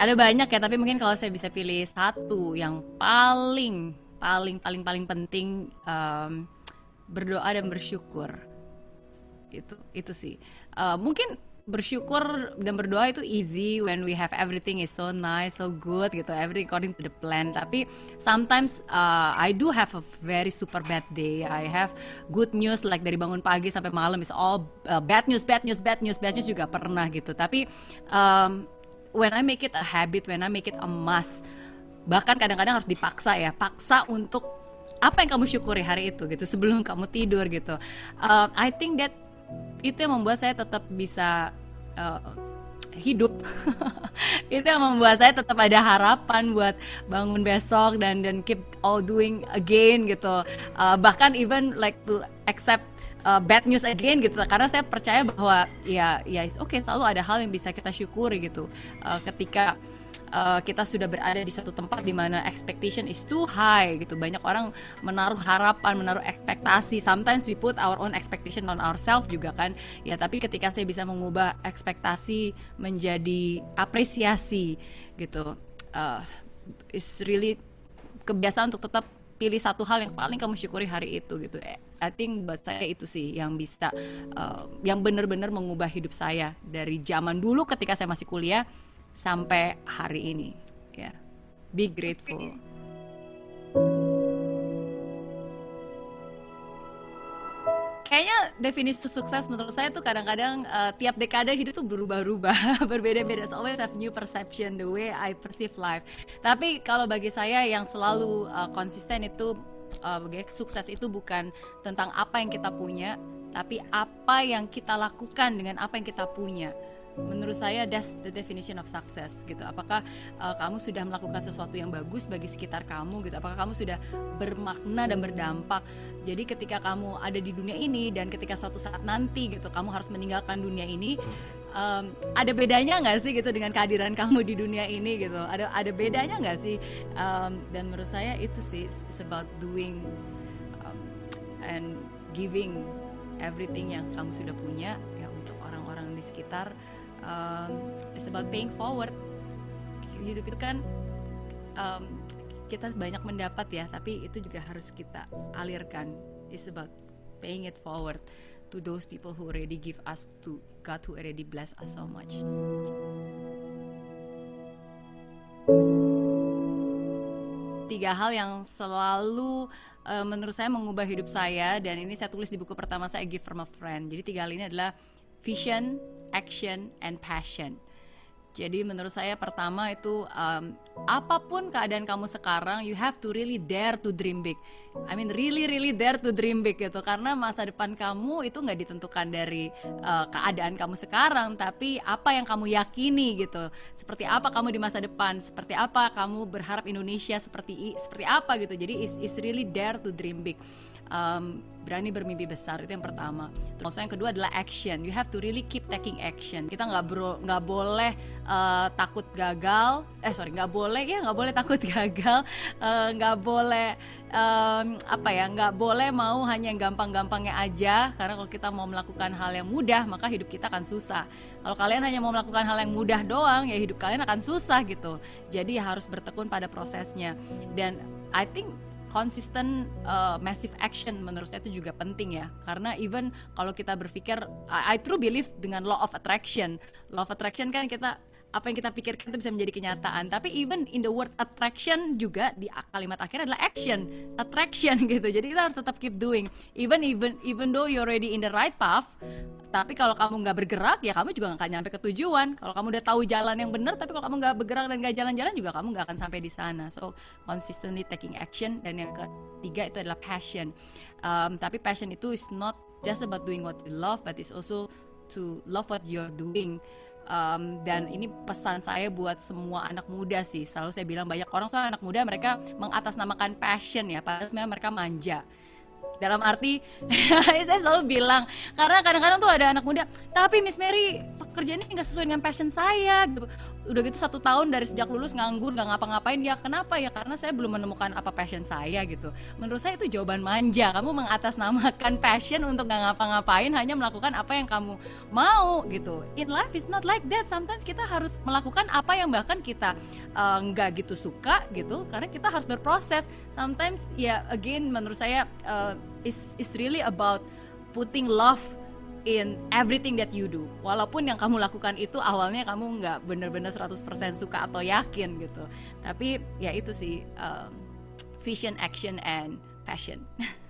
ada banyak ya tapi mungkin kalau saya bisa pilih satu yang paling paling paling paling penting um, berdoa dan bersyukur. Itu itu sih. Uh, mungkin bersyukur dan berdoa itu easy when we have everything is so nice so good gitu everything according to the plan. Tapi sometimes uh, I do have a very super bad day. I have good news like dari bangun pagi sampai malam is all uh, bad news bad news bad news bad news juga pernah gitu. Tapi um, when I make it a habit when I make it a must bahkan kadang-kadang harus dipaksa ya paksa untuk apa yang kamu syukuri hari itu gitu sebelum kamu tidur gitu. Uh, I think that itu yang membuat saya tetap bisa uh, hidup. Itu yang membuat saya tetap ada harapan buat bangun besok dan dan keep all doing again gitu. Uh, bahkan even like to accept uh, bad news again gitu karena saya percaya bahwa ya ya oke okay selalu ada hal yang bisa kita syukuri gitu uh, ketika uh, kita sudah berada di suatu tempat di mana expectation is too high gitu. Banyak orang menaruh harapan, menaruh ekspektasi. Sometimes we put our own expectation on ourselves juga kan. Ya, tapi ketika saya bisa mengubah ekspektasi menjadi apresiasi gitu. Uh, is really kebiasaan untuk tetap pilih satu hal yang paling kamu syukuri hari itu gitu. Eh, I think buat saya itu sih yang bisa uh, yang benar-benar mengubah hidup saya dari zaman dulu ketika saya masih kuliah sampai hari ini ya yeah. be grateful definisi sukses menurut saya tuh kadang-kadang uh, tiap dekade hidup tuh berubah-ubah berbeda-beda. So always have new perception the way I perceive life. Tapi kalau bagi saya yang selalu uh, konsisten itu uh, sukses itu bukan tentang apa yang kita punya tapi apa yang kita lakukan dengan apa yang kita punya menurut saya that's the definition of success gitu. Apakah uh, kamu sudah melakukan sesuatu yang bagus bagi sekitar kamu gitu? Apakah kamu sudah bermakna dan berdampak? Jadi ketika kamu ada di dunia ini dan ketika suatu saat nanti gitu kamu harus meninggalkan dunia ini um, ada bedanya nggak sih gitu dengan kehadiran kamu di dunia ini gitu? Ada ada bedanya nggak sih? Um, dan menurut saya itu sih it's about doing um, and giving everything yang kamu sudah punya ya untuk orang-orang di sekitar um, it's about paying forward. Hidup itu kan um, kita banyak mendapat ya tapi itu juga harus kita alirkan. It's about paying it forward to those people who already give us to God who already bless us so much. Tiga hal yang selalu uh, menurut saya mengubah hidup saya dan ini saya tulis di buku pertama saya Give from a Friend. Jadi tiga hal ini adalah vision action, and passion. Jadi menurut saya pertama itu um, apa pun keadaan kamu sekarang, you have to really dare to dream big. I mean really really dare to dream big gitu karena masa depan kamu itu nggak ditentukan dari uh, keadaan kamu sekarang, tapi apa yang kamu yakini gitu. Seperti apa kamu di masa depan, seperti apa kamu berharap Indonesia seperti seperti apa gitu. Jadi is is really dare to dream big um, berani bermimpi besar itu yang pertama. Terus yang kedua adalah action. You have to really keep taking action. Kita nggak bro nggak boleh uh, takut gagal. Eh sorry nggak boleh ya nggak boleh takut gagal. Eh, nggak uh, boleh um, apa ya nggak boleh mau hanya gampang-gampangnya aja. Karena kalau kita mau melakukan hal yang mudah maka hidup kita akan susah. Kalau kalian hanya mau melakukan hal yang mudah doang ya hidup kalian akan susah gitu. Jadi harus bertekun pada prosesnya. Dan I think consistent uh, massive action menurut saya itu juga penting ya karena even kalau kita berpikir I, I true believe dengan law of attraction law of attraction kan kita apa yang kita pikirkan itu bisa menjadi kenyataan. Tapi even in the word attraction juga di kalimat akhir adalah action, attraction gitu. Jadi kita harus tetap keep doing. Even even even though you're already in the right path, tapi kalau kamu nggak bergerak ya kamu juga nggak akan nyampe ke tujuan. Kalau kamu udah tahu jalan yang benar, tapi kalau kamu nggak bergerak dan nggak jalan-jalan juga kamu nggak akan sampai di sana. So consistently taking action dan yang ketiga itu adalah passion. Um, tapi passion itu is not just about doing what you love, but it's also to love what you're doing um, dan ini pesan saya buat semua anak muda sih selalu saya bilang banyak orang soal anak muda mereka mengatasnamakan passion ya padahal sebenarnya mereka manja dalam arti saya selalu bilang karena kadang-kadang tuh ada anak muda tapi Miss Mary kerjaan ini nggak sesuai dengan passion saya gitu. Udah gitu satu tahun dari sejak lulus nganggur nggak ngapa-ngapain ya kenapa ya? Karena saya belum menemukan apa passion saya gitu. Menurut saya itu jawaban manja. Kamu mengatasnamakan passion untuk nggak ngapa-ngapain hanya melakukan apa yang kamu mau gitu. In life is not like that. Sometimes kita harus melakukan apa yang bahkan kita eh, nggak uh, gitu suka gitu. Karena kita harus berproses. Sometimes ya again menurut saya uh, is is really about putting love in everything that you do. Walaupun yang kamu lakukan itu awalnya kamu nggak benar-benar 100% suka atau yakin gitu. Tapi ya itu sih um, vision, action, and passion.